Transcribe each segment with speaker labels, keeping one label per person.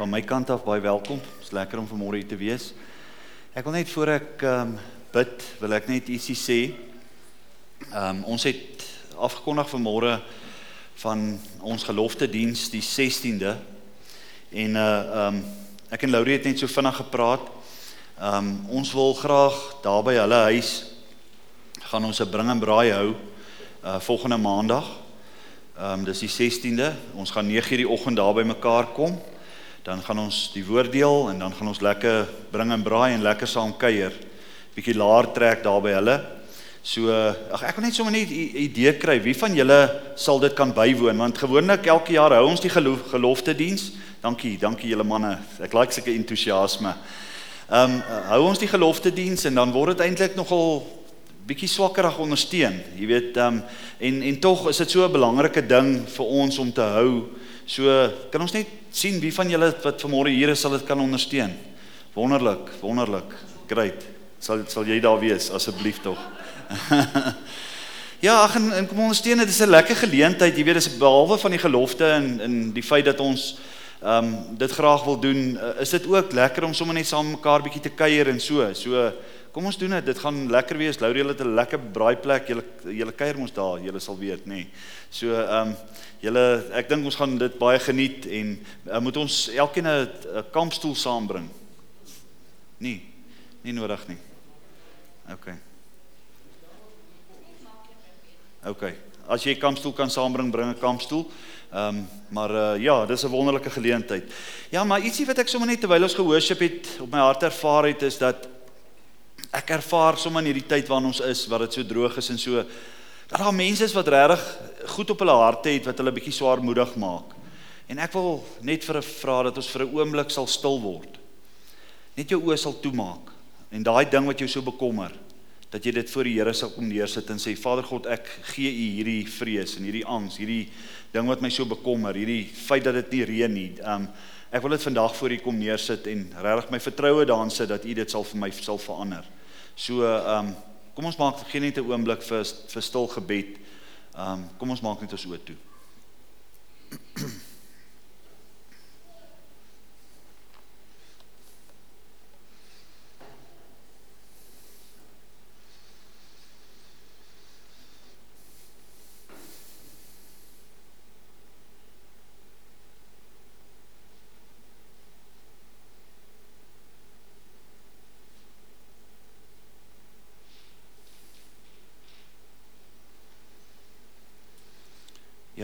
Speaker 1: van my kant af baie welkom. Dit is lekker om vanmôre hier te wees. Ek wil net voor ek ehm um, bid, wil ek net ietsie sê. Ehm um, ons het afgekondig vanmôre van ons gelofte diens die 16de en uh ehm um, ek en Laurie het net so vinnig gepraat. Ehm um, ons wil graag daar by hulle huis gaan ons 'n bring en braai hou uh volgende maandag. Ehm um, dis die 16de. Ons gaan 9:00 die oggend daar by mekaar kom. Dan gaan ons die woord deel en dan gaan ons lekker bring en braai en lekker saam kuier. Bietjie laer trek daar by hulle. So ag ek wil net sommer net 'n idee kry wie van julle sal dit kan bywoon want gewoonlik elke jaar hou ons die geloof, gelofte diens. Dankie, dankie julle manne. Ek like sulke entoesiasme. Ehm um, hou ons die gelofte diens en dan word dit eintlik nogal bietjie swakkerig ondersteun. Jy weet, ehm um, en en tog is dit so 'n belangrike ding vir ons om te hou. So kan ons net sien wie van julle wat vanmôre hier is sal dit kan ondersteun. Wonderlik, wonderlik. Great. Sal sal jy daar wees asseblief tog. ja, ag en, en kom ondersteun, dit is 'n lekker geleentheid. Jy weet, dis behalwe van die gelofte en en die feit dat ons ehm um, dit graag wil doen, uh, is dit ook lekker om sommer net saam mekaar bietjie te kuier en so. So Kom ons doen dit. Dit gaan lekker wees. Laurie het 'n lekker braaiplek. Julle julle kuier mos daar. Julle sal weet, nê. Nee. So, ehm um, julle ek dink ons gaan dit baie geniet en uh, moet ons elkeen 'n kampstoel saambring. Nee. Nie nodig nie. OK. OK. As jy 'n kampstoel kan saambring, bring 'n kampstoel. Ehm um, maar uh, ja, dis 'n wonderlike geleentheid. Ja, maar ietsie wat ek sommer net terwyl ons gehoorship het op my hart ervaar het is dat ek ervaar sommer in hierdie tyd waarin ons is wat dit so droog is en so dat daar mense is wat regtig goed op hulle harte het wat hulle bietjie swaarmoedig maak. En ek wil net vir 'n vra dat ons vir 'n oomblik sal stil word. Net jou oë sal toemaak en daai ding wat jou so bekommer dat jy dit voor die Here sal kom neersit en sê Vader God ek gee u hierdie vrees en hierdie angs, hierdie ding wat my so bekommer, hierdie feit dat dit nie reën nie. Um ek wil dit vandag voor u kom neersit en regtig my vertroue daarin sit dat u dit sal vir my sal verander. So ehm um, kom ons maak geen net 'n oomblik vir vir stil gebed. Ehm um, kom ons maak net ons oë toe.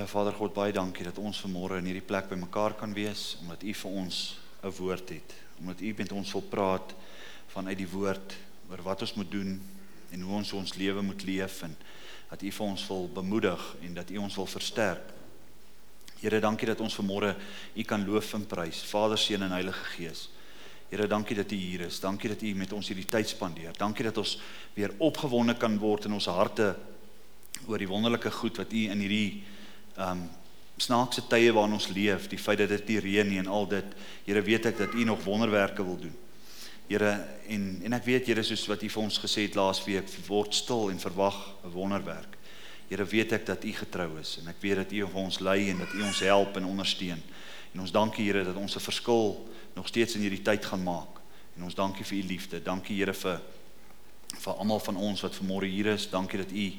Speaker 1: Vader God, baie dankie dat ons vanmôre in hierdie plek bymekaar kan wees omdat U vir ons 'n woord het. Omdat U met ons wil praat vanuit die woord oor wat ons moet doen en hoe ons ons lewe moet leef en dat U vir ons wil bemoedig en dat U ons wil versterk. Here, dankie dat ons vanmôre U kan loof en prys, Vader, Seun en Heilige Gees. Here, dankie dat U hier is. Dankie dat U met ons hierdie tyd spandeer. Dankie dat ons weer opgewonde kan word in ons harte oor die wonderlike goed wat U in hierdie um snaakse tye waarin ons leef, die feit dat dit nie reën nie en al dit. Here weet ek dat U nog wonderwerke wil doen. Here en en ek weet Here soos wat U vir ons gesê het laasweek, word stil en verwag 'n wonderwerk. Here weet ek dat U getrou is en ek weet dat U vir ons lei en dat U ons help en ondersteun. En ons dankie Here dat ons 'n verskil nog steeds in hierdie tyd gaan maak. En ons dankie vir U liefde. Dankie Here vir vir almal van ons wat vanmôre hier is. Dankie dat U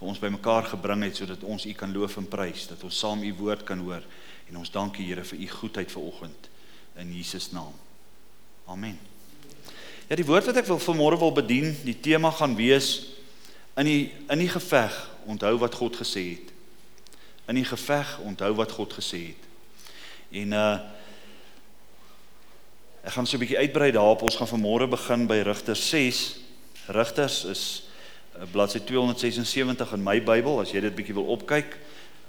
Speaker 1: vir ons bymekaar gebring het sodat ons U kan loof en prys, dat ons saam U woord kan hoor en ons dankie Here vir U goedheid vanoggend in Jesus naam. Amen. Ja, die woord wat ek wil vanmôre wil bedien, die tema gaan wees in die in die geveg, onthou wat God gesê het. In die geveg, onthou wat God gesê het. En uh ek gaan so 'n bietjie uitbrei daarop. Ons gaan vanmôre begin by Rigters 6. Rigters is bladsy 276 in my Bybel as jy dit bietjie wil opkyk.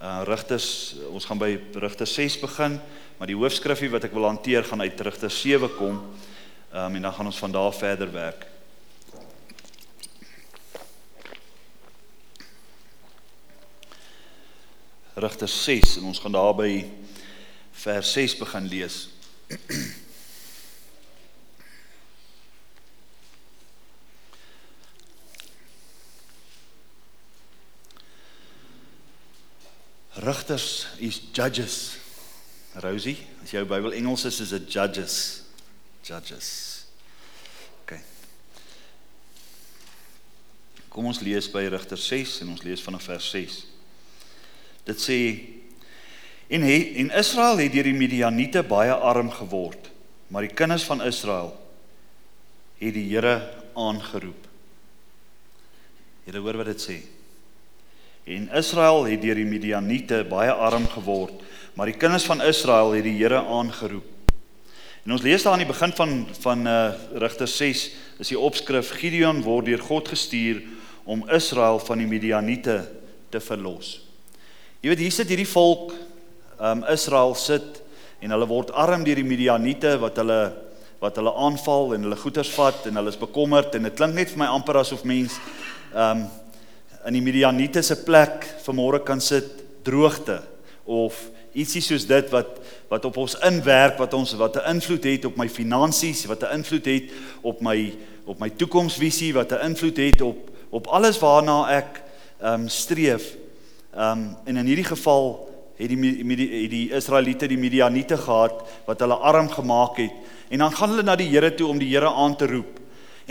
Speaker 1: Uh Rigters, ons gaan by Rigters 6 begin, maar die hoofskrifie wat ek wil hanteer gaan uit Rigters 7 kom. Um en dan gaan ons van daar verder werk. Rigters 6 en ons gaan daar by vers 6 begin lees. Rigters is judges. Rosie, as jou Bybel Engels is, is dit Judges. Judges. OK. Kom ons lees by Rigter 6 en ons lees vanaf vers 6. Dit sê en he, en Israel het deur die Midianiete baie arm geword, maar die kinders van Israel het die Here aangeroep. Julle hoor wat dit sê. En Israel het deur die Midianiete baie arm geword Maar die kinders van Israel het die Here aangeroep. En ons lees daar aan die begin van van uh Rigter 6 is die opskrif Gideon word deur God gestuur om Israel van die Midianiete te verlos. Jy weet hier sit hierdie volk um Israel sit en hulle word arm deur die Midianiete wat hulle wat hulle aanval en hulle goederes vat en hulle is bekommerd en dit klink net vir my amper asof mens um in die Midianiete se plek vanmôre kan sit droogte of ietsie soos dit wat wat op ons inwerk, wat ons wat 'n invloed het op my finansies, wat 'n invloed het op my op my toekomsvisie, wat 'n invloed het op op alles waarna ek ehm um, streef. Ehm um, en in hierdie geval het die het die Israeliete die Midianiete gehad wat hulle arm gemaak het en dan gaan hulle na die Here toe om die Here aan te roep.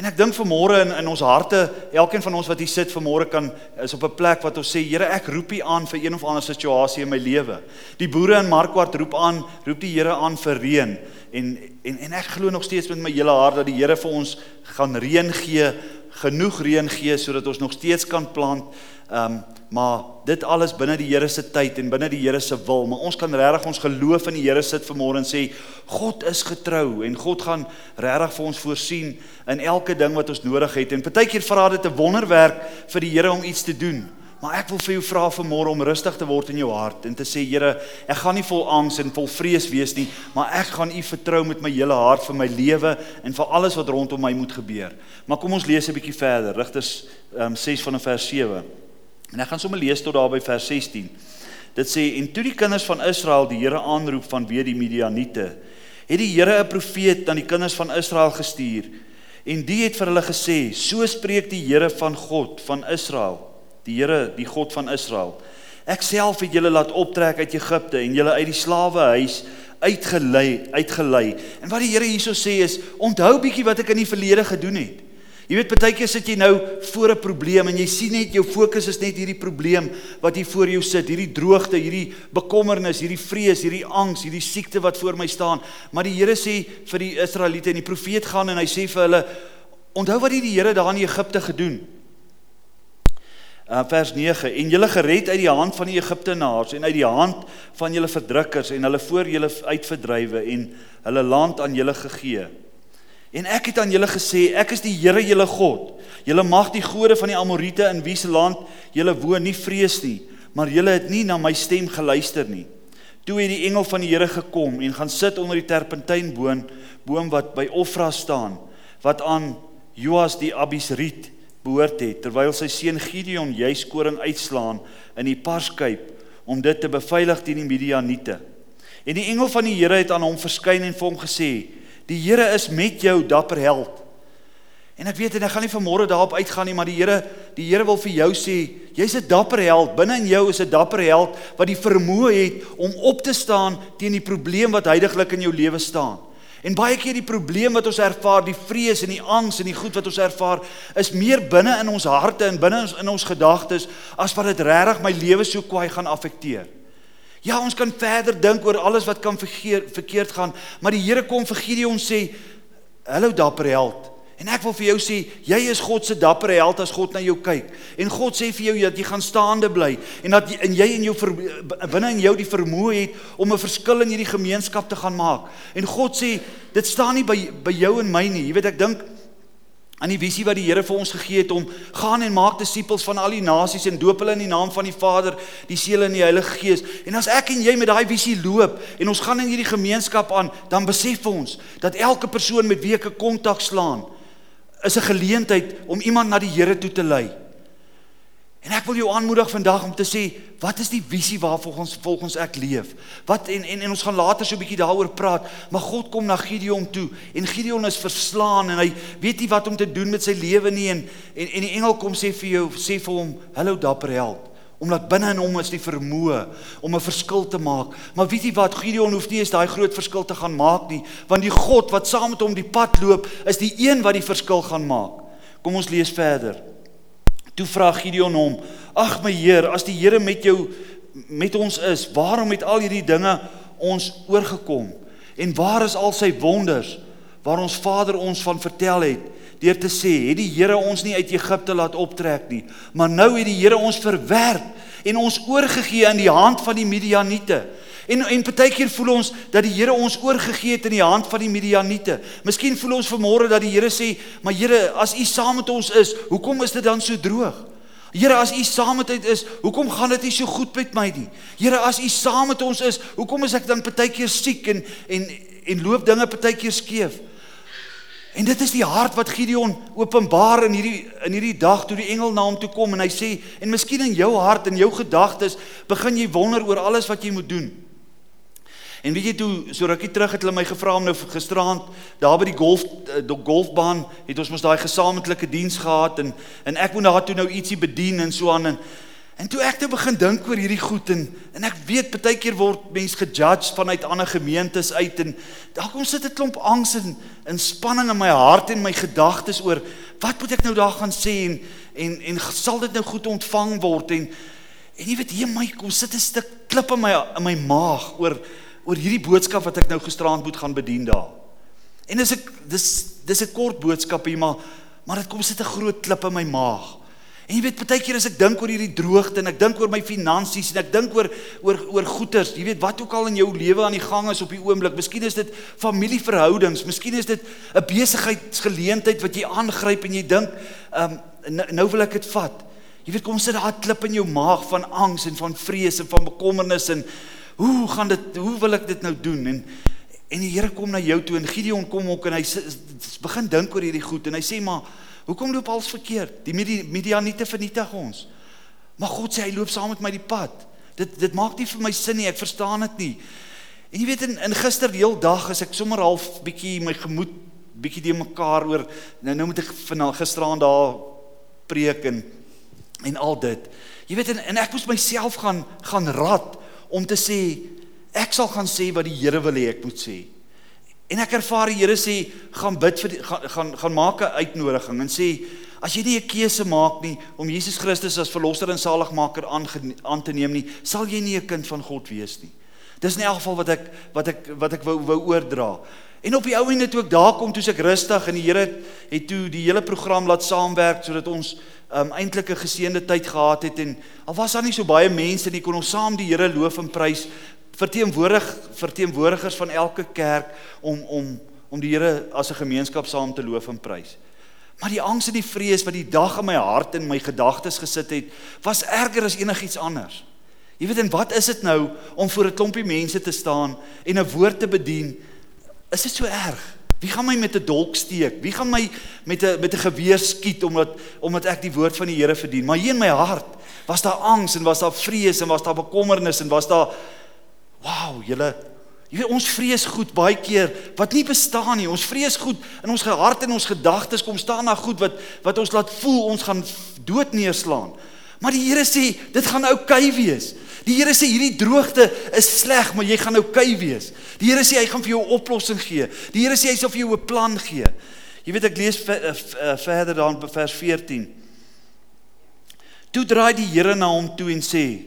Speaker 1: En ek dink vanmôre in in ons harte, elkeen van ons wat hier sit vanmôre kan is op 'n plek wat ons sê, Here, ek roep U aan vir een of ander situasie in my lewe. Die boere in Markwart roep aan, roep die Here aan vir reën en en en ek glo nog steeds met my hele hart dat die Here vir ons gaan reën gee, genoeg reën gee sodat ons nog steeds kan plant. Ehm um, maar dit alles binne die Here se tyd en binne die Here se wil. Maar ons kan regtig ons geloof in die Here sit vanmôre en sê God is getrou en God gaan regtig vir ons voorsien in elke ding wat ons nodig het. En partykeer vra dit 'n wonderwerk vir die Here om iets te doen. Maar ek wil vir jou vra vanmôre om rustig te word in jou hart en te sê Here, ek gaan nie vol angs en vol vrees wees nie, maar ek gaan U vertrou met my hele hart vir my lewe en vir alles wat rondom my moet gebeur. Maar kom ons lees 'n bietjie verder. Rigters um, 6 van vers 7. En ek gaan sommer lees tot daar by vers 16. Dit sê en toe die kinders van Israel die Here aanroep van weer die Midianiete, het die Here 'n profeet aan die kinders van Israel gestuur. En die het vir hulle gesê: "So spreek die Here van God van Israel, die Here, die God van Israel. Ek self het julle laat optrek uit Egipte en julle uit die slawehuis uitgelei, uitgelei. En wat die Here hierso sê is: Onthou bietjie wat ek in die verlede gedoen het." Jy weet baie keer sit jy nou voor 'n probleem en jy sien net jou fokus is net hierdie probleem wat hier voor jou sit, hierdie droogte, hierdie bekommernis, hierdie vrees, hierdie angs, hierdie siekte wat voor my staan. Maar die Here sê vir die Israeliete en die profeet gaan en hy sê vir hulle: "Onthou wat die Here daar in Egipte gedoen." Uh, vers 9 en julle gered uit die hand van die Egiptenaars en uit die hand van julle verdrukkers en hulle voor julle uitverdrywe en hulle land aan julle gegee. En ek het aan julle gesê, ek is die Here julle God. Julle mag die gode van die Amorite in wie se land julle woon nie vrees nie, maar julle het nie na my stem geluister nie. Toe het die engel van die Here gekom en gaan sit onder die terpentynboom, boom wat by Ofra staan, wat aan Joas die Abisriet behoort het, terwyl sy seun Gideon juis koring uitslaan in die parskyp om dit te beveilig teen die Midianiete. En die engel van die Here het aan hom verskyn en vir hom gesê: Die Here is met jou dapper held. En ek weet en ek gaan nie vanmôre daarop uitgaan nie, maar die Here, die Here wil vir jou sê, jy's 'n dapper held. Binne in jou is 'n dapper held wat die vermoë het om op te staan teen die probleem wat heidaglik in jou lewe staan. En baie keer die probleem wat ons ervaar, die vrees en die angs en die goed wat ons ervaar, is meer binne in ons harte en binne in ons gedagtes as wat dit regtig my lewe so kwaai gaan affekteer. Ja, ons kan verder dink oor alles wat kan vergeer, verkeerd gaan, maar die Here kom vir Gideon sê, "Hallo dapper held." En ek wil vir jou sê, jy is God se dapper held as God na jou kyk. En God sê vir jou dat jy gaan staande bly en dat jy, en jy in jou binne in jou die vermoë het om 'n verskil in hierdie gemeenskap te gaan maak. En God sê, dit staan nie by by jou en my nie. Jy weet ek dink aan die visie wat die Here vir ons gegee het om gaan en maak disippels van al die nasies en doop hulle in die naam van die Vader, die Seun en die Heilige Gees. En as ek en jy met daai visie loop en ons gaan in hierdie gemeenskap aan, dan besef ons dat elke persoon met wie ek 'n kontak slaan, is 'n geleentheid om iemand na die Here toe te lei. En ek wil jou aanmoedig vandag om te sê, wat is die visie waarvolgens volgens ek leef? Wat en en en ons gaan later so 'n bietjie daaroor praat, maar God kom na Gideon toe en Gideon is verslaan en hy weet nie wat om te doen met sy lewe nie en en en die engel kom sê vir jou sê vir hom, "Hallo dapper held, Omdat binne in hom is die vermoë om 'n verskil te maak. Maar weet jy wat? Gideon hoef nie eens daai groot verskil te gaan maak nie, want die God wat saam met hom die pad loop, is die een wat die verskil gaan maak. Kom ons lees verder. Toe vra Gideon hom: "Ag my Heer, as die Here met jou met ons is, waarom het al hierdie dinge ons oorgekom? En waar is al sy wonders waar ons Vader ons van vertel het?" deur te sê, het die Here ons nie uit Egipte laat optrek nie, maar nou het die Here ons verwerp en ons oorgegee in die hand van die Midianiete. En en partykeer voel ons dat die Here ons oorgegee het in die hand van die Midianiete. Miskien voel ons vanmôre dat die Here sê, "Maar Here, as U saam met ons is, hoekom is dit dan so droog?" Here, as U saam met ons is, hoekom gaan dit nie so goed met my nie? Here, as U saam met ons is, hoekom is ek dan partykeer siek en en en loop dinge partykeer skeef? En dit is die hart wat Gideon openbaar in hierdie in hierdie dag toe die engel na hom toe kom en hy sê en miskien in jou hart en jou gedagtes begin jy wonder oor alles wat jy moet doen. En weet jy toe so rukkie terug het hulle my gevra om nou gisteraand daar by die golf eh, die golfbaan het ons mos daai gesamentlike diens gehad en en ek moet daar toe nou ietsie bedien en so aan en En toe ek toe nou begin dink oor hierdie goed en en ek weet baie keer word mense gejudge vanuit ander gemeentes uit en daar kom sit 'n klomp angs en in spanning in my hart en my gedagtes oor wat moet ek nou daar gaan sê en en en sal dit nou goed ontvang word en en jy weet hier my kom sit 'n stuk klip in my in my maag oor oor hierdie boodskap wat ek nou gisteraand moet gaan bedien daar. En dis ek dis dis 'n kort boodskap hier maar maar dit kom sit 'n groot klip in my maag. En jy weet baie keer as ek dink oor hierdie droogte en ek dink oor my finansies en ek dink oor oor oor goederes, jy weet wat ook al in jou lewe aan die gang is op die oomblik. Miskien is dit familieverhoudings, miskien is dit 'n besigheidsgeleentheid wat jy aangryp en jy dink, ehm um, nou, wil ek dit vat. Jy weet kom sit daar 'n klip in jou maag van angs en van vrees en van bekommernis en hoe gaan dit hoe wil ek dit nou doen en en die Here kom na jou toe en Gideon kom ook en hy begin dink oor hierdie goed en hy sê maar Hoekom loop alles verkeerd? Die Midianiete vernietig ons. Maar God sê hy loop saam met my die pad. Dit dit maak nie vir my sin nie. Ek verstaan dit nie. En jy weet in in gister die dag as ek sommer half bietjie my gemoed bietjie de mekaar oor nou nou moet ek vanaand gisteraand daar preek en en al dit. Jy weet en, en ek moes myself gaan gaan rad om te sê ek sal gaan sê wat die Here wil hê ek moet sê. En ek ervaar die Here sê gaan bid vir die, gaan gaan gaan maak 'n uitnodiging en sê as jy nie 'n keuse maak nie om Jesus Christus as verlosser en saligmaker aan aan te neem nie, sal jy nie 'n kind van God wees nie. Dis in elk geval wat ek wat ek wat ek wou wou oordra. En op die ou ende toe ek daar kom, toe ek rustig en die Here het toe die hele program laat saamwerk sodat ons um eintlik 'n geseënde tyd gehad het en al was daar nie so baie mense nie kon ons saam die Here loof en prys verteenwoordig verteenwoordigers van elke kerk om om om die Here as 'n gemeenskap saam te loof en prys. Maar die angs en die vrees wat die dag in my hart en my gedagtes gesit het, was erger as enigiets anders. Jy weet en wat is dit nou om voor 'n klompie mense te staan en 'n woord te bedien? Is dit so erg? Wie gaan my met 'n dolk steek? Wie gaan my met 'n met 'n geweer skiet omdat omdat ek die woord van die Here verdien? Maar hier in my hart was daar angs en was daar vrees en was daar bekommernis en was daar Wow, julle jy weet ons vrees goed baie keer wat nie bestaan nie. Ons vrees goed in ons hart en ons gedagtes kom staan na goed wat wat ons laat voel ons gaan dood neerslaan. Maar die Here sê dit gaan oukei okay wees. Die Here sê hierdie droogte is sleg, maar jy gaan oukei okay wees. Die Here sê hy gaan vir jou 'n oplossing gee. Die Here sê hy sal vir jou 'n plan gee. Jy weet ek lees uh, uh, verder dan by vers 14. Toe draai die Here na hom toe en sê: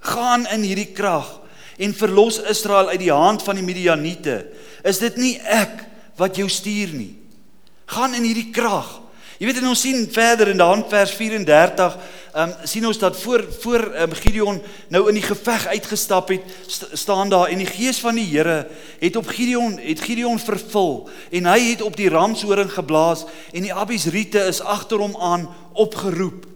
Speaker 1: "Gaan in hierdie krag en verlos Israel uit die hand van die Midianiete. Is dit nie ek wat jou stuur nie? Gaan in hierdie krag. Jy weet en ons sien verder in daan vers 34, ehm um, sien ons dat voor voor um, Gideon nou in die geveg uitgestap het, st staan daar en die gees van die Here het op Gideon het Gideon vervul en hy het op die ramshoring geblaas en die Abisriete is agter hom aan opgeroep.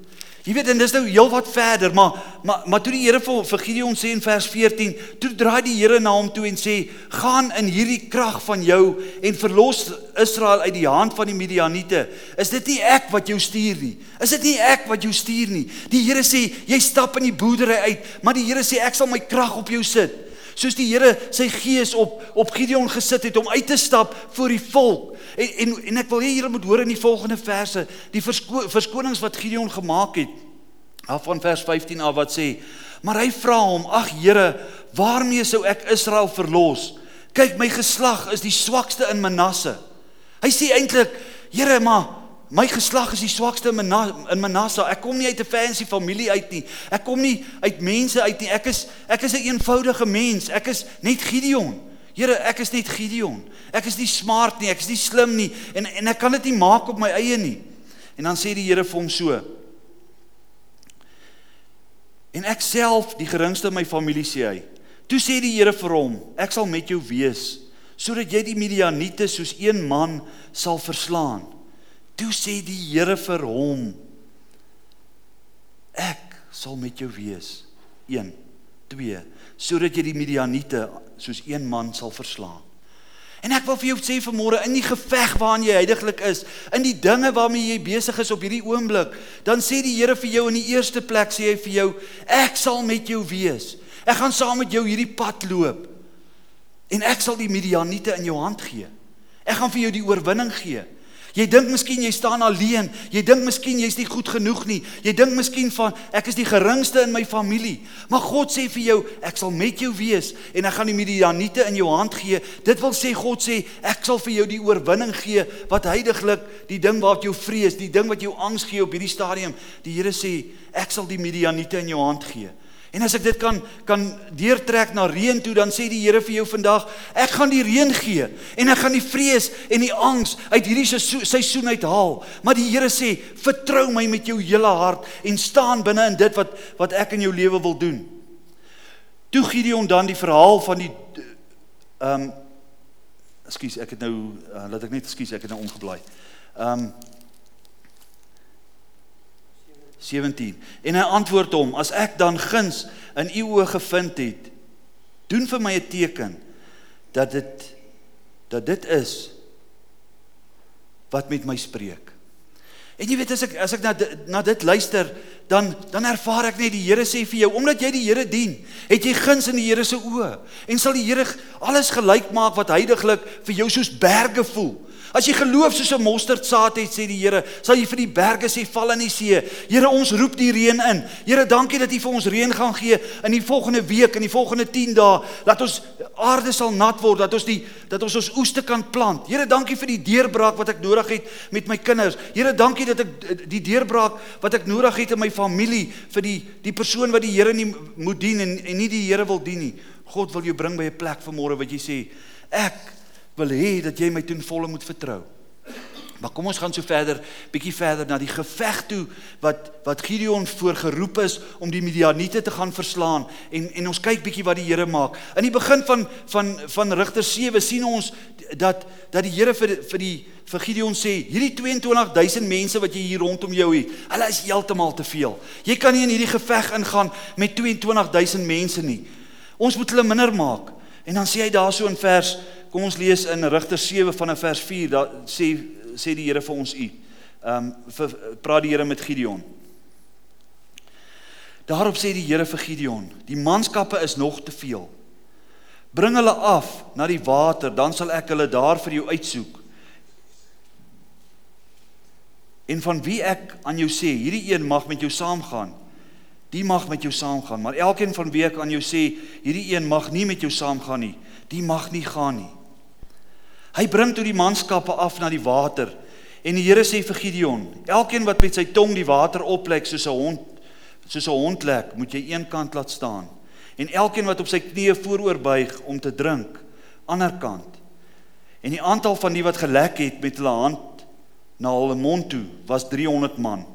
Speaker 1: Jy weet en dis nou heelwat verder, maar maar maar toe die Here vir, vir Gideon sê in vers 14, toe draai die Here na hom toe en sê: "Gaan in hierdie krag van jou en verlos Israel uit die hand van die Midianiete. Is dit nie ek wat jou stuur nie? Is dit nie ek wat jou stuur nie?" Die Here sê: "Jy stap in die boerdery uit, maar die Here sê ek sal my krag op jou sit." Soos die Here sy gees op op Gideon gesit het om uit te stap voor die volk. En en en ek wil hê julle moet hoor in die volgende verse die versko, verskonings wat Gideon gemaak het. af van vers 15 af wat sê: "Maar hy vra hom: Ag Here, waarmee sou ek Israel verlos? Kyk, my geslag is die swakste in Manasse." Hy sê eintlik: "Here, maar my geslag is die swakste in Manasse. Ek kom nie uit 'n fancy familie uit nie. Ek kom nie uit mense uit nie. Ek is ek is 'n eenvoudige mens. Ek is net Gideon." Here, ek is net Gideon. Ek is nie smart nie, ek is nie slim nie en en ek kan dit nie maak op my eie nie. En dan sê die Here vir hom so. En ek self, die geringste in my familie sê hy. Toe sê die Here vir hom, ek sal met jou wees sodat jy die Midianiete soos een man sal verslaan. Toe sê die Here vir hom, ek sal met jou wees. 1 2 sodat jy die Midianiete soos een man sal verslaan. En ek wil vir jou sê vanmôre in die geveg waarin jy heidaglik is, in die dinge waarmee jy besig is op hierdie oomblik, dan sê die Here vir jou in die eerste plek sê hy vir jou, ek sal met jou wees. Ek gaan saam met jou hierdie pad loop. En ek sal die Midianiete in jou hand gee. Ek gaan vir jou die oorwinning gee. Jy dink miskien jy staan alleen. Jy dink miskien jy's nie goed genoeg nie. Jy dink miskien van ek is die geringste in my familie. Maar God sê vir jou, ek sal met jou wees en ek gaan die Midianiete in jou hand gee. Dit wil sê God sê ek sal vir jou die oorwinning gee wat heidaglik die ding wat jou vrees, die ding wat jou angs gee op hierdie stadium. Die Here sê ek sal die Midianiete in jou hand gee. En as ek dit kan kan deurtrek na reën toe, dan sê die Here vir jou vandag, ek gaan die reën gee en ek gaan die vrees en die angs uit hierdie seisoen uithaal. Maar die Here sê, vertrou my met jou hele hart en staan binne in dit wat wat ek in jou lewe wil doen. Toe Gideon dan die verhaal van die ehm um, Ekskuus, ek het nou uh, laat ek net ekskuus, ek het nou omgeblaai. Ehm um, 17. En hy antwoord hom: As ek dan guns in u oë gevind het, doen vir my 'n teken dat dit dat dit is wat met my spreek. En jy weet as ek as ek na na dit luister, dan dan ervaar ek net die Here sê vir jou, omdat jy die Here dien, het jy guns in die Here se oë en sal die Here alles gelyk maak wat heidaglik vir jou soos berge voel. As jy geloof soos 'n mosterdsaad het, sê die Here, sal jy vir die berge sê val in die see. Here, ons roep die reën in. Here, dankie dat U vir ons reën gaan gee in die volgende week, in die volgende 10 dae, dat ons aarde sal nat word, dat ons die dat ons ons oeste kan plant. Here, dankie vir die deurbraak wat ek nodig het met my kinders. Here, dankie dat ek die deurbraak wat ek nodig het in my familie vir die die persoon wat die Here nie moet dien en en nie die Here wil dien nie. God wil jou bring by 'n plek vanmôre wat jy sê, ek wil hê dat jy my ten volle moet vertrou. Maar kom ons gaan so verder, bietjie verder na die geveg toe wat wat Gideon voorgeroep is om die Midianiete te gaan verslaan en en ons kyk bietjie wat die Here maak. In die begin van van van Rigter 7 sien ons dat dat die Here vir vir die vir Gideon sê, hierdie 22000 mense wat jy hier rondom jou het, hulle is heeltemal te veel. Jy kan nie in hierdie geveg ingaan met 22000 mense nie. Ons moet hulle minder maak. En dan sê hy daarso in vers kom ons lees in Rigters 7 van vers 4, daar sê sê die Here vir ons u. Ehm um, praat die Here met Gideon. Daarop sê die Here vir Gideon: "Die manskappe is nog te veel. Bring hulle af na die water, dan sal ek hulle daar vir jou uitsoek. En van wie ek aan jou sê, hierdie een mag met jou saamgaan, die mag met jou saamgaan, maar elkeen van wie ek aan jou sê, hierdie een mag nie met jou saamgaan nie, die mag nie gaan nie." Hy bring toe die manskappe af na die water. En die Here sê vir Gideon: "Elkeen wat met sy tong die water oplek soos 'n hond, soos 'n hond lek, moet jy een kant laat staan. En elkeen wat op sy knieë vooroor buig om te drink, ander kant. En die aantal van die wat gelek het met hulle hand na hulle mond toe was 300 man.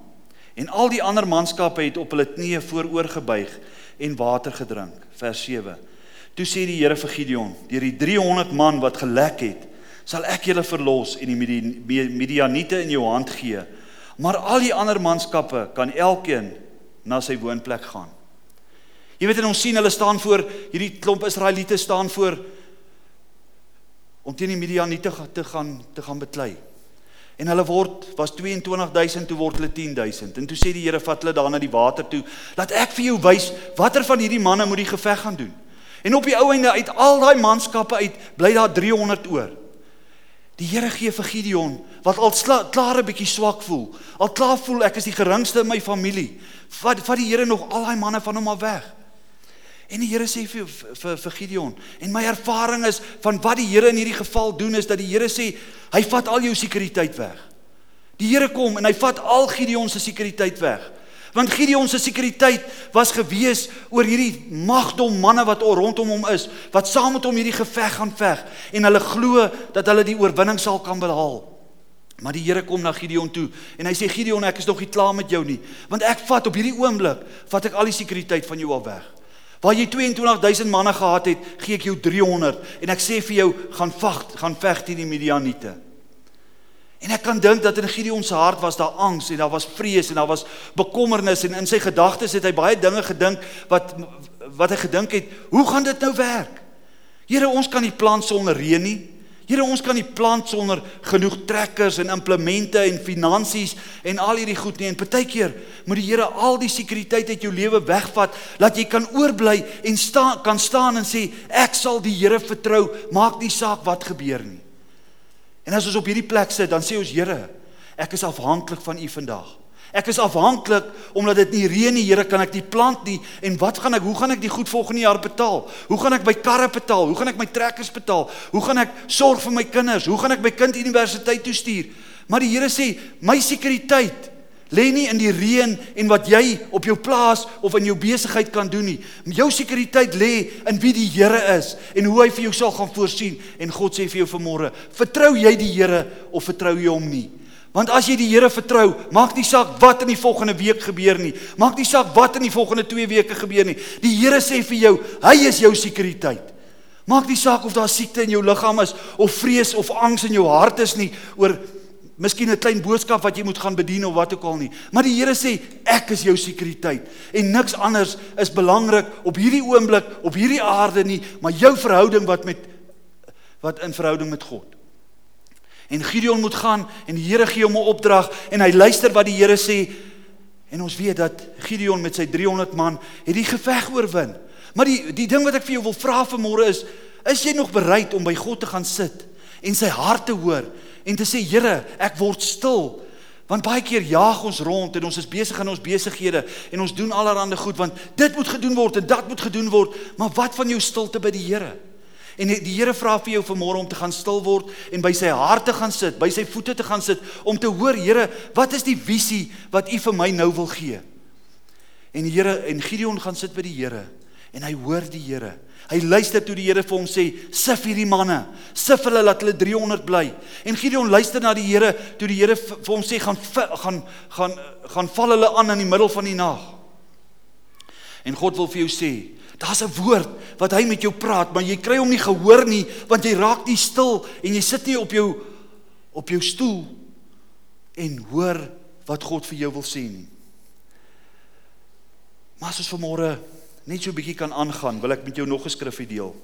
Speaker 1: En al die ander manskappe het op hulle knieë vooroor gebuig en water gedrink." Vers 7. Toe sê die Here vir Gideon: "Deur die 300 man wat gelek het, sal ek julle verlos en die Midianiete in jou hand gee. Maar al die ander manskappe kan elkeen na sy woonplek gaan. Jy weet en ons sien hulle staan voor hierdie klomp Israeliete staan voor om teen die Midianiete te gaan te gaan beklei. En hulle word was 22000 toe word hulle 10000 en toe sê die Here vat hulle daar na die water toe laat ek vir jou wys watter van hierdie manne moet die geveg gaan doen. En op die ou einde uit al daai manskappe uit bly daar 300 oor. Die Here gee vir Gideon wat al klaar 'n bietjie swak voel. Al klaar voel ek is die geringste in my familie. Vat vat die Here nog al daai manne van hom af weg. En die Here sê vir vir vir Gideon en my ervaring is van wat die Here in hierdie geval doen is dat die Here sê hy vat al jou sekuriteit weg. Die Here kom en hy vat al Gideon se sekuriteit weg. Want Gideon se sekuriteit was gewees oor hierdie magdom manne wat rondom hom is, wat saam met hom hierdie geveg gaan veg en hulle glo dat hulle die oorwinning sal kan behaal. Maar die Here kom na Gideon toe en hy sê Gideon, ek is nog nie klaar met jou nie, want ek vat op hierdie oomblik vat ek al die sekuriteit van jou al weg. Waar jy 22000 manne gehad het, gee ek jou 300 en ek sê vir jou gaan veg, gaan veg teen die Midianiete. En ek kan dink dat in Gideon se hart was daar angs en daar was vrees en daar was bekommernis en in sy gedagtes het hy baie dinge gedink wat wat hy gedink het, hoe gaan dit nou werk? Here, ons kan nie plant sonder reën nie. Here, ons kan nie plant sonder genoeg trekkers en implemente en finansies en al hierdie goed nie. En partykeer moet die Here al die sekuriteit uit jou lewe wegvat dat jy kan oorbly en staan kan staan en sê ek sal die Here vertrou, maak nie saak wat gebeur nie. En as ons op hierdie plek sit, dan sê ons Here, ek is afhanklik van U vandag. Ek is afhanklik omdat dit nie reën nie, Here, kan ek nie plant nie. En wat gaan ek, hoe gaan ek die goed volgende jaar betaal? Hoe gaan ek my karre betaal? Hoe gaan ek my trekkers betaal? Hoe gaan ek sorg vir my kinders? Hoe gaan ek my kind universiteit toe stuur? Maar die Here sê, my sekuriteit lê nie in die reën en wat jy op jou plaas of in jou besigheid kan doen nie. Jou sekuriteit lê in wie die Here is en hoe hy vir jou sal gaan voorsien. En God sê vir jou vanmôre, vertrou jy die Here of vertrou jy hom nie? Want as jy die Here vertrou, maak nie saak wat in die volgende week gebeur nie. Maak nie saak wat in die volgende 2 weke gebeur nie. Die Here sê vir jou, hy is jou sekuriteit. Maak nie saak of daar siekte in jou liggaam is of vrees of angs in jou hart is nie oor Miskien 'n klein boodskap wat jy moet gaan bedien of wat ook al nie. Maar die Here sê ek is jou sekuriteit en niks anders is belangrik op hierdie oomblik op hierdie aarde nie, maar jou verhouding wat met wat in verhouding met God. En Gideon moet gaan en die Here gee hom 'n opdrag en hy luister wat die Here sê en ons weet dat Gideon met sy 300 man het die geveg oorwin. Maar die die ding wat ek vir jou wil vra vanmôre is, is jy nog bereid om by God te gaan sit en sy hart te hoor? En te sê Here, ek word stil. Want baie keer jaag ons rond en ons is besig in ons besighede en ons doen allerlei goed want dit moet gedoen word en dat moet gedoen word, maar wat van jou stilte by die Here? En die Here vra vir jou vanmôre om te gaan stil word en by sy hart te gaan sit, by sy voete te gaan sit om te hoor, Here, wat is die visie wat U vir my nou wil gee? En die Here en Gideon gaan sit by die Here en hy hoor die Here Hy luister toe die Here vir hom sê: "Sif hierdie manne, sif hulle laat hulle 300 bly." En Gideon luister na die Here toe die Here vir hom sê: "Gaan gaan gaan gaan val hulle aan in die middel van die nag." En God wil vir jou sê, daar's 'n woord wat hy met jou praat, maar jy kry hom nie gehoor nie want jy raak nie stil en jy sit nie op jou op jou stoel en hoor wat God vir jou wil sê nie. Maar as ons vanmôre net so 'n bietjie kan aangaan, wil ek met jou nog 'n skrifgie deel.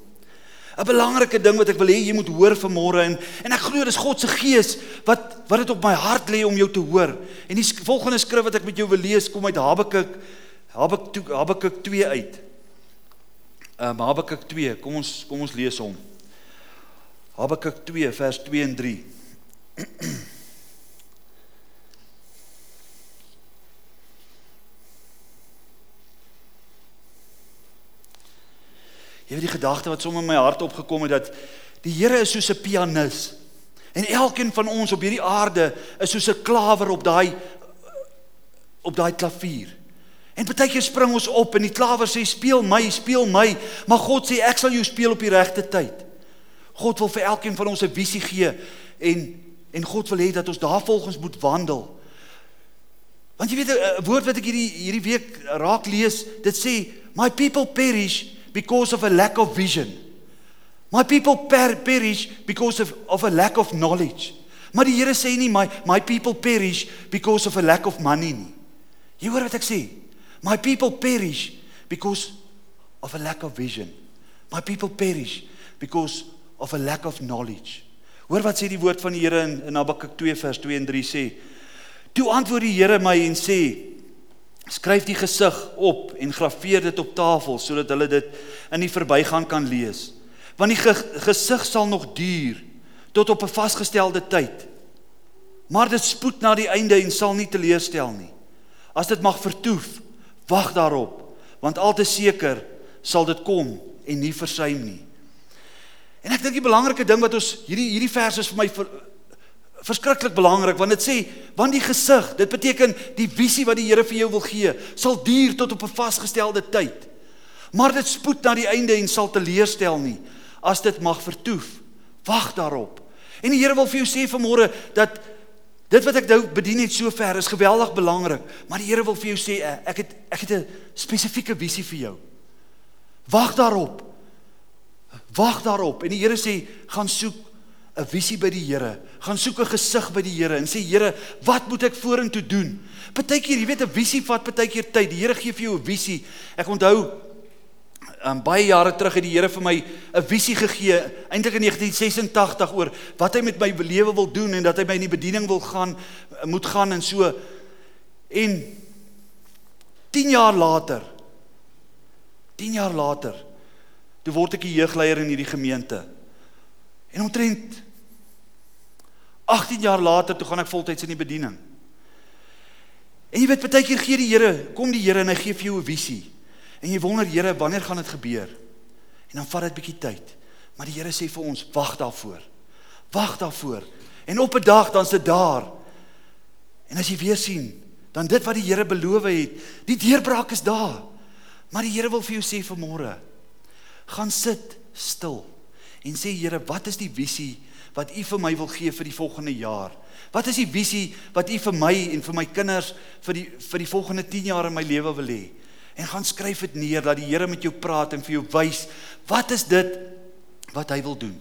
Speaker 1: 'n Belangrike ding wat ek wil hê jy moet hoor vanmôre en en ek glo dis God se gees wat wat dit op my hart lê om jou te hoor. En die volgende skrif wat ek met jou wil lees kom uit Habakuk Habakuk Habakuk 2 uit. Ehm um, Habakuk 2, kom ons kom ons lees hom. Habakuk 2 vers 2 en 3. Jy weet die gedagte wat sommer in my hart opgekom het dat die Here is soos 'n pianis. En elkeen van ons op hierdie aarde is soos 'n klawer op daai op daai klavier. En baie keer spring ons op en die klawer sê speel my, speel my, maar God sê ek sal jou speel op die regte tyd. God wil vir elkeen van ons 'n visie gee en en God wil hê dat ons daarvolgens moet wandel. Want jy weet 'n woord wat ek hierdie hierdie week raak lees, dit sê my people perish because of a lack of vision. My people per perish because of of a lack of knowledge. Maar die Here sê nie my my people perish because of a lack of money nie. Jy hoor wat ek sê? My people perish because of a lack of vision. My people perish because of a lack of knowledge. Hoor wat sê die woord van die Here in in Habakuk 2 vers 2 en 3 sê. Toe antwoord die Here my en sê: Skryf die gesig op en graweer dit op tafel sodat hulle dit in die verbygaan kan lees. Want die ge gesig sal nog duur
Speaker 2: tot op 'n vasgestelde tyd. Maar dit spoed na die einde en sal nie teleurstel nie. As dit mag vertoef, wag daarop, want al te seker sal dit kom en nie versuim nie. En ek dink die belangrike ding wat ons hierdie hierdie vers is vir my ver, verskriklik belangrik want dit sê want die gesig, dit beteken die visie wat die Here vir jou wil gee, sal duur tot op 'n vasgestelde tyd. Maar dit spoed na die einde en sal teleurstel nie as dit mag vertoef. Wag daarop. En die Here wil vir jou sê vanmôre dat dit wat ek nou bedien het sover is geweldig belangrik, maar die Here wil vir jou sê eh, ek het ek het 'n spesifieke visie vir jou. Wag daarop. Wag daarop. En die Here sê gaan soek 'n visie by die Here. Gaan soek 'n gesig by die Here en sê Here, wat moet ek vorentoe doen? Partykeer, jy weet 'n visie vat partykeer tyd. Die Here gee vir jou 'n visie. Ek onthou um, baie jare terug het die Here vir my 'n visie gegee, eintlik in 1986 oor wat hy met my lewe wil doen en dat hy my in die bediening wil gaan moet gaan en so. En 10 jaar later 10 jaar later toe word ek die jeugleier in hierdie gemeente. En omtrent 18 jaar later toe gaan ek voltyds in die bediening. En jy weet baie keer gee die Here, kom die Here en hy gee vir jou 'n visie. En jy wonder, Here, wanneer gaan dit gebeur? En dan vat dit bietjie tyd. Maar die Here sê vir ons, wag daarvoor. Wag daarvoor. En op 'n dag dan sit daar. En as jy weer sien, dan dit wat die Here beloof het, die deurbraak is daar. Maar die Here wil vir jou sê vanmôre, gaan sit stil en sê Here, wat is die visie wat U vir my wil gee vir die volgende jaar? Wat is die visie wat U vir my en vir my kinders vir die vir die volgende 10 jaar in my lewe wil hê? en gaan skryf dit neer dat die Here met jou praat en vir jou wys wat is dit wat hy wil doen.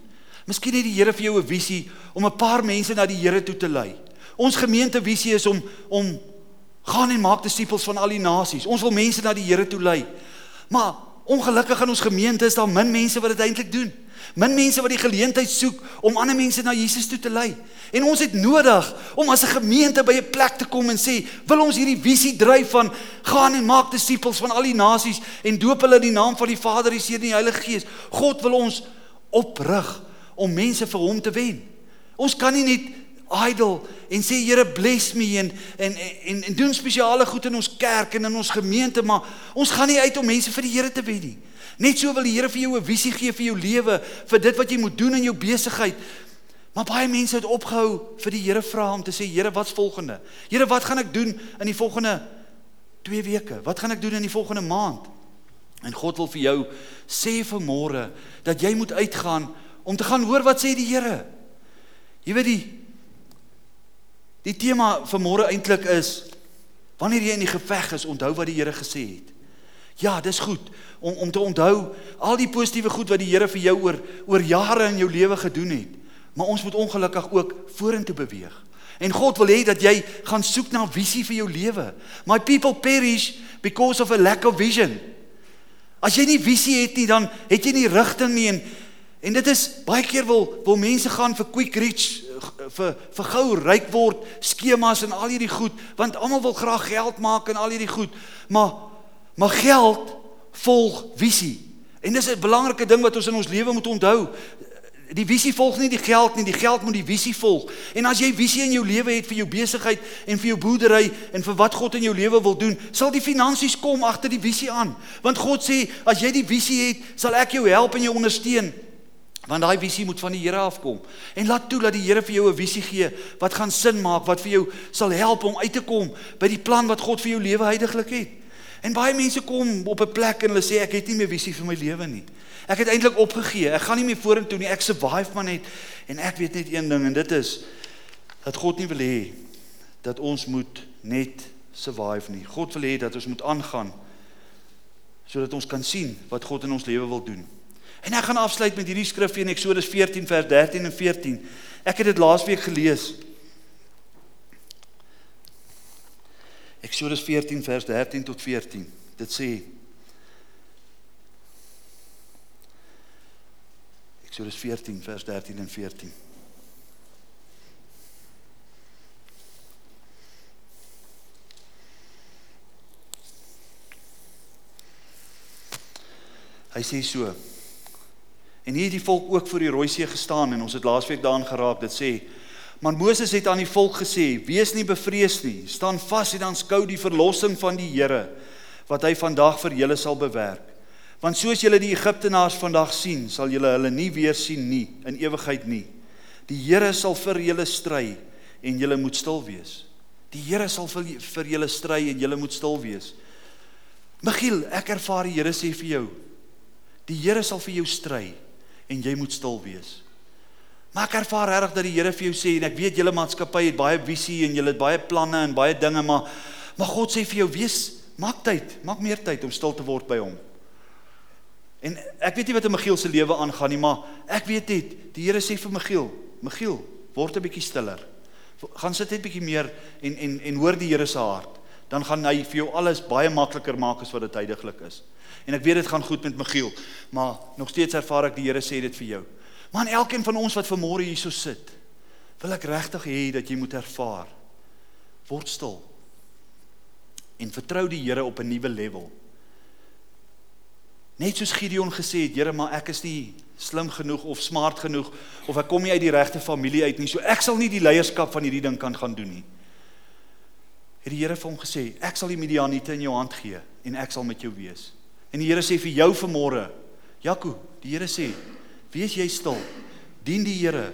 Speaker 2: Miskien het die Here vir jou 'n visie om 'n paar mense na die Here toe te lei. Ons gemeentevisie is om om gaan en maak disippels van al die nasies. Ons wil mense na die Here toe lei. Maar ongelukkig in ons gemeente is daar min mense wat dit eintlik doen. Min mense wat die geleentheid soek om ander mense na Jesus toe te lei. En ons het nodig om as 'n gemeente by 'n plek te kom en sê, wil ons hierdie visie dryf van gaan en maak disippels van al die nasies en doop hulle in die naam van die Vader, die Seun en die Heilige Gees. God wil ons oprig om mense vir hom te wen. Ons kan nie net idle en sê Here bless me en en en en doen spesiale goed in ons kerk en in ons gemeente, maar ons gaan nie uit om mense vir die Here te wen nie. Net so wil die Here vir jou 'n visie gee vir jou lewe, vir dit wat jy moet doen in jou besigheid. Maar baie mense het opgehou vir die Here vra om te sê, Here, wat's volgende? Here, wat gaan ek doen in die volgende 2 weke? Wat gaan ek doen in die volgende maand? En God wil vir jou sê vanmôre dat jy moet uitgaan om te gaan hoor wat sê die Here. Jy weet die die tema vanmôre eintlik is wanneer jy in die geveg is, onthou wat die Here gesê het. Ja, dis goed om om te onthou al die positiewe goed wat die Here vir jou oor oor jare in jou lewe gedoen het. Maar ons moet ongelukkig ook vorentoe beweeg. En God wil hê dat jy gaan soek na 'n visie vir jou lewe. My people perish because of a lack of vision. As jy nie visie het nie, dan het jy nie rigting nie en en dit is baie keer wil wil mense gaan vir quick rich vir vir gou ryk word, skemas en al hierdie goed, want almal wil graag geld maak en al hierdie goed. Maar maar geld volg visie. En dis 'n belangrike ding wat ons in ons lewe moet onthou. Die visie volg nie die geld nie, die geld moet die visie volg. En as jy visie in jou lewe het vir jou besigheid en vir jou boerdery en vir wat God in jou lewe wil doen, sal die finansies kom agter die visie aan. Want God sê, as jy die visie het, sal ek jou help en jou ondersteun. Want daai visie moet van die Here afkom. En laat toe dat die Here vir jou 'n visie gee wat gaan sin maak, wat vir jou sal help om uit te kom by die plan wat God vir jou lewe heidaglik het. En baie mense kom op 'n plek en hulle sê ek het nie meer visie vir my lewe nie. Ek het eintlik opgegee. Ek gaan nie meer vorentoe nie. Ek survive maar net. En ek weet net een ding en dit is dat God nie wil hê dat ons moet net survive nie. God wil hê dat ons moet aangaan sodat ons kan sien wat God in ons lewe wil doen. En ek gaan afsluit met hierdie skrif in Eksodus 14 vers 13 en 14. Ek het dit laasweek gelees. Eksodus 14 vers 13 tot 14. Dit sê Eksodus 14 vers 13 en 14. Hy sê so: En hier het die volk ook voor die Rooi See gestaan en ons het laasweek daaraan geraak dit sê Maar Moses het aan die volk gesê: "Wees nie bevrees nie. Staan vas en aanskou die verlossing van die Here wat hy vandag vir julle sal bewerk. Want soos julle die Egiptenaars vandag sien, sal julle hulle nie weer sien nie in ewigheid nie. Die Here sal vir julle stry en julle moet stil wees. Die Here sal vir julle stry en julle moet stil wees." Michiel, ek ervaar die Here sê vir jou: "Die Here sal vir jou stry en jy moet stil wees." Maar ek ervaar regtig dat die Here vir jou sê en ek weet julle maatskappy het baie visie en julle het baie planne en baie dinge maar maar God sê vir jou wees maak tyd, maak meer tyd om stil te word by hom. En ek weet nie wat in Michiel se lewe aangaan nie, maar ek weet net die Here sê vir Michiel, Michiel, word 'n bietjie stiller. Gaan sit net bietjie meer en en en hoor die Here se hart. Dan gaan hy vir jou alles baie makliker maak as wat dit tydiglik is. En ek weet dit gaan goed met Michiel, maar nog steeds ervaar ek die Here sê dit vir jou. Aan elkeen van ons wat vanmôre hierso sit, wil ek regtig hê dat jy moet ervaar word stil en vertrou die Here op 'n nuwe level. Net soos Gideon gesê het, Here, maar ek is nie slim genoeg of smart genoeg of ek kom nie uit die regte familie uit nie, so ek sal nie die leierskap van hierdie ding kan gaan doen nie. Het die Here vir hom gesê, ek sal die Midianiete in jou hand gee en ek sal met jou wees. En die Here sê vir jou vanmôre, Jaco, die Here sê, Wees jy stil. Dien die Here.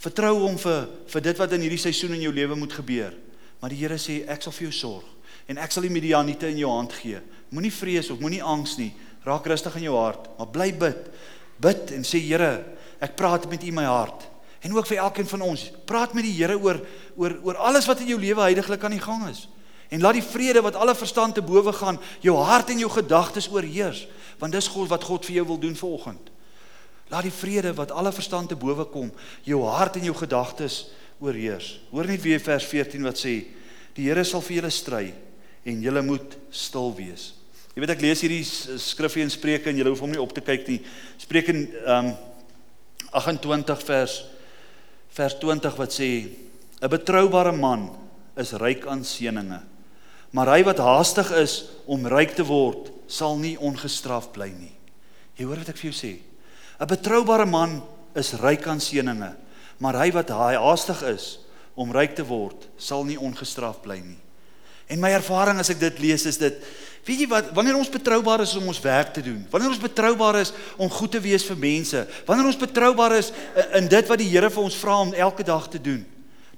Speaker 2: Vertrou hom vir vir dit wat in hierdie seisoen in jou lewe moet gebeur. Maar die Here sê ek sal vir jou sorg en ek sal die Midianiete in jou hand gee. Moenie vrees of moenie angs nie. Raak rustig in jou hart, maar bly bid. Bid en sê Here, ek praat met U my hart. En ook vir elkeen van ons, praat met die Here oor oor oor alles wat in jou lewe heidaglik aan die gang is. En laat die vrede wat alle verstand te bowe gaan, jou hart en jou gedagtes oorheers, want dis God wat God vir jou wil doen vanoggend. Laat die vrede wat alle verstand te bowe kom, jou hart en jou gedagtes oorheers. Hoor net weer vers 14 wat sê: Die Here sal vir julle stry en julle moet stil wees. Jy weet ek lees hierdie skrifgie in Spreuke en jy hoef hom nie op te kyk nie. Spreuke um 28 vers vers 20 wat sê: 'n Betroubare man is ryk aan seëninge, maar hy wat haastig is om ryk te word, sal nie ongestraf bly nie. Jy hoor wat ek vir jou sê? 'n Betroubare man is ryk aan seëninge, maar hy wat haastig is om ryk te word, sal nie ongestraf bly nie. En my ervaring as ek dit lees is dit weet jy wat wanneer ons betroubaar is om ons werk te doen, wanneer ons betroubaar is om goed te wees vir mense, wanneer ons betroubaar is in dit wat die Here vir ons vra om elke dag te doen,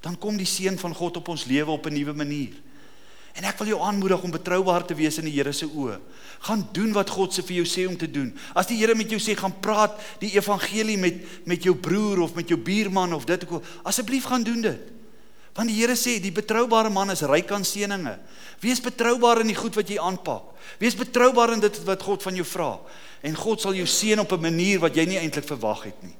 Speaker 2: dan kom die seën van God op ons lewe op 'n nuwe manier. En ek wil jou aanmoedig om betroubaar te wees in die Here se oë. Gaan doen wat God se vir jou sê om te doen. As die Here met jou sê gaan praat die evangelie met met jou broer of met jou buurman of dit ook, asseblief gaan doen dit. Want die Here sê die betroubare man is ryk aan seëninge. Wees betroubaar in die goed wat jy aanpak. Wees betroubaar in dit wat God van jou vra. En God sal jou seën op 'n manier wat jy nie eintlik verwag het nie.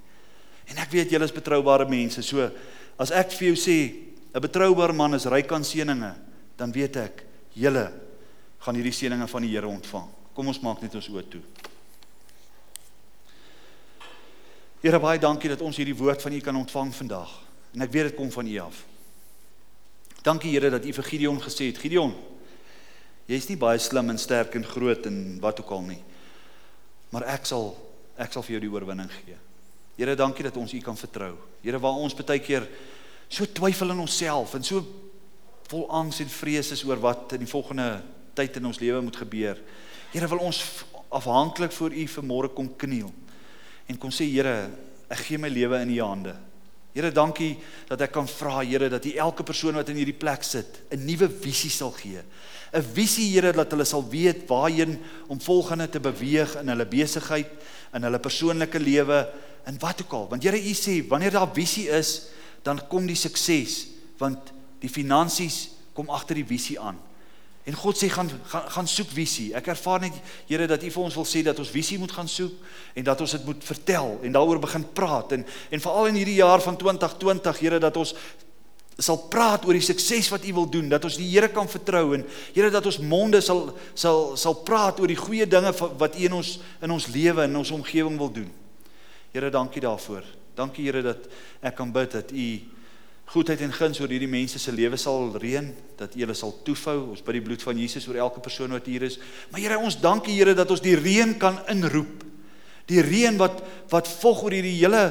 Speaker 2: En ek weet julle is betroubare mense. So as ek vir jou sê 'n betroubare man is ryk aan seëninge, dan weet ek julle gaan hierdie seëninge van die Here ontvang. Kom ons maak net ons oë toe. Here baie dankie dat ons hierdie woord van U kan ontvang vandag. En ek weet dit kom van U af. Dankie Here dat U vir Gideon gesê het, Gideon, jy's nie baie slim en sterk en groot en wat ook al nie. Maar ek sal ek sal vir jou die oorwinning gee. Here, dankie dat ons U kan vertrou. Here, waar ons baie keer so twyfel in onsself en so vol angs en vrees is oor wat in die volgende tyd in ons lewe moet gebeur. Here wil ons afhanklik voor U vanmôre kom kniel en kom sê Here, ek gee my lewe in U hande. Here, dankie dat ek kan vra Here dat U elke persoon wat in hierdie plek sit 'n nuwe visie sal gee. 'n Visie Here dat hulle sal weet waarheen om volgende te beweeg in hulle besigheid, in hulle persoonlike lewe en wat ook al. Want Here, U sê wanneer daar visie is, dan kom die sukses want Die finansies kom agter die visie aan. En God sê gaan gaan gaan soek visie. Ek ervaar net Here dat U vir ons wil sê dat ons visie moet gaan soek en dat ons dit moet vertel en daaroor begin praat en en veral in hierdie jaar van 2020 Here dat ons sal praat oor die sukses wat U wil doen, dat ons die Here kan vertrou en Here dat ons monde sal sal sal praat oor die goeie dinge wat U in ons in ons lewe en in ons omgewing wil doen. Here, dankie daarvoor. Dankie Here dat ek kan bid dat U goedheid en guns oor hierdie mense se lewe sal reën, dat U hulle sal toefou, ons by die bloed van Jesus oor elke persoon wat hier is. Maar Here, ons dankie Here dat ons die reën kan inroep. Die reën wat wat vog oor hierdie hele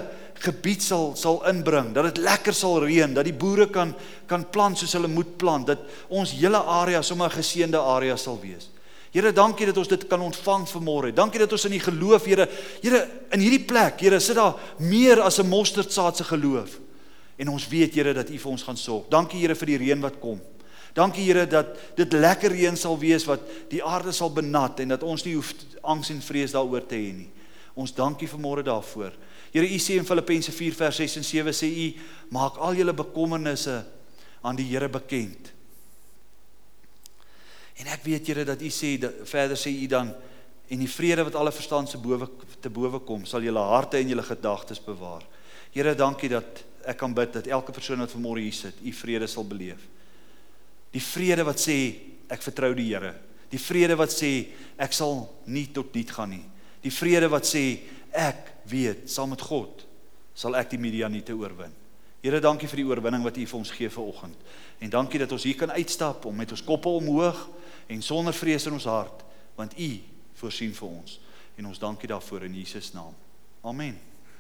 Speaker 2: gebied sal sal inbring, dat dit lekker sal reën, dat die boere kan kan plant soos hulle moet plant, dat ons hele area sommer geseënde area sal wees. Here, dankie dat ons dit kan ontvang vanmôre. Dankie dat ons in die geloof, Here, Here, in hierdie plek, Here, sit daar meer as 'n mosterdsaad se geloof. En ons weet, Here, dat U vir ons gaan sorg. Dankie, Here, vir die reën wat kom. Dankie Here dat dit lekker reën sal wees wat die aarde sal benat en dat ons nie hoef angs en vrees daaroor te hê nie. Ons dankie vanmôre daarvoor. Here, U sê in Filippense 4 vers 6 en 7 sê U maak al julle bekommernisse aan die Here bekend. En ek weet Here dat U sê dat, verder sê U dan en die vrede wat alle verstand se bowe te bowe kom sal julle harte en julle gedagtes bewaar. Here, dankie dat ek kan bid dat elke persoon wat vanmôre hier sit, U vrede sal beleef. Die vrede wat sê ek vertrou die Here. Die vrede wat sê ek sal nie tot dit gaan nie. Die vrede wat sê ek weet saam met God sal ek die Midianiete oorwin. Here, dankie vir die oorwinning wat U vir ons gee vanoggend. En dankie dat ons hier kan uitstap om met ons koppe omhoog en sonder vrees in ons hart, want U voorsien vir ons. En ons dankie daarvoor in Jesus naam. Amen.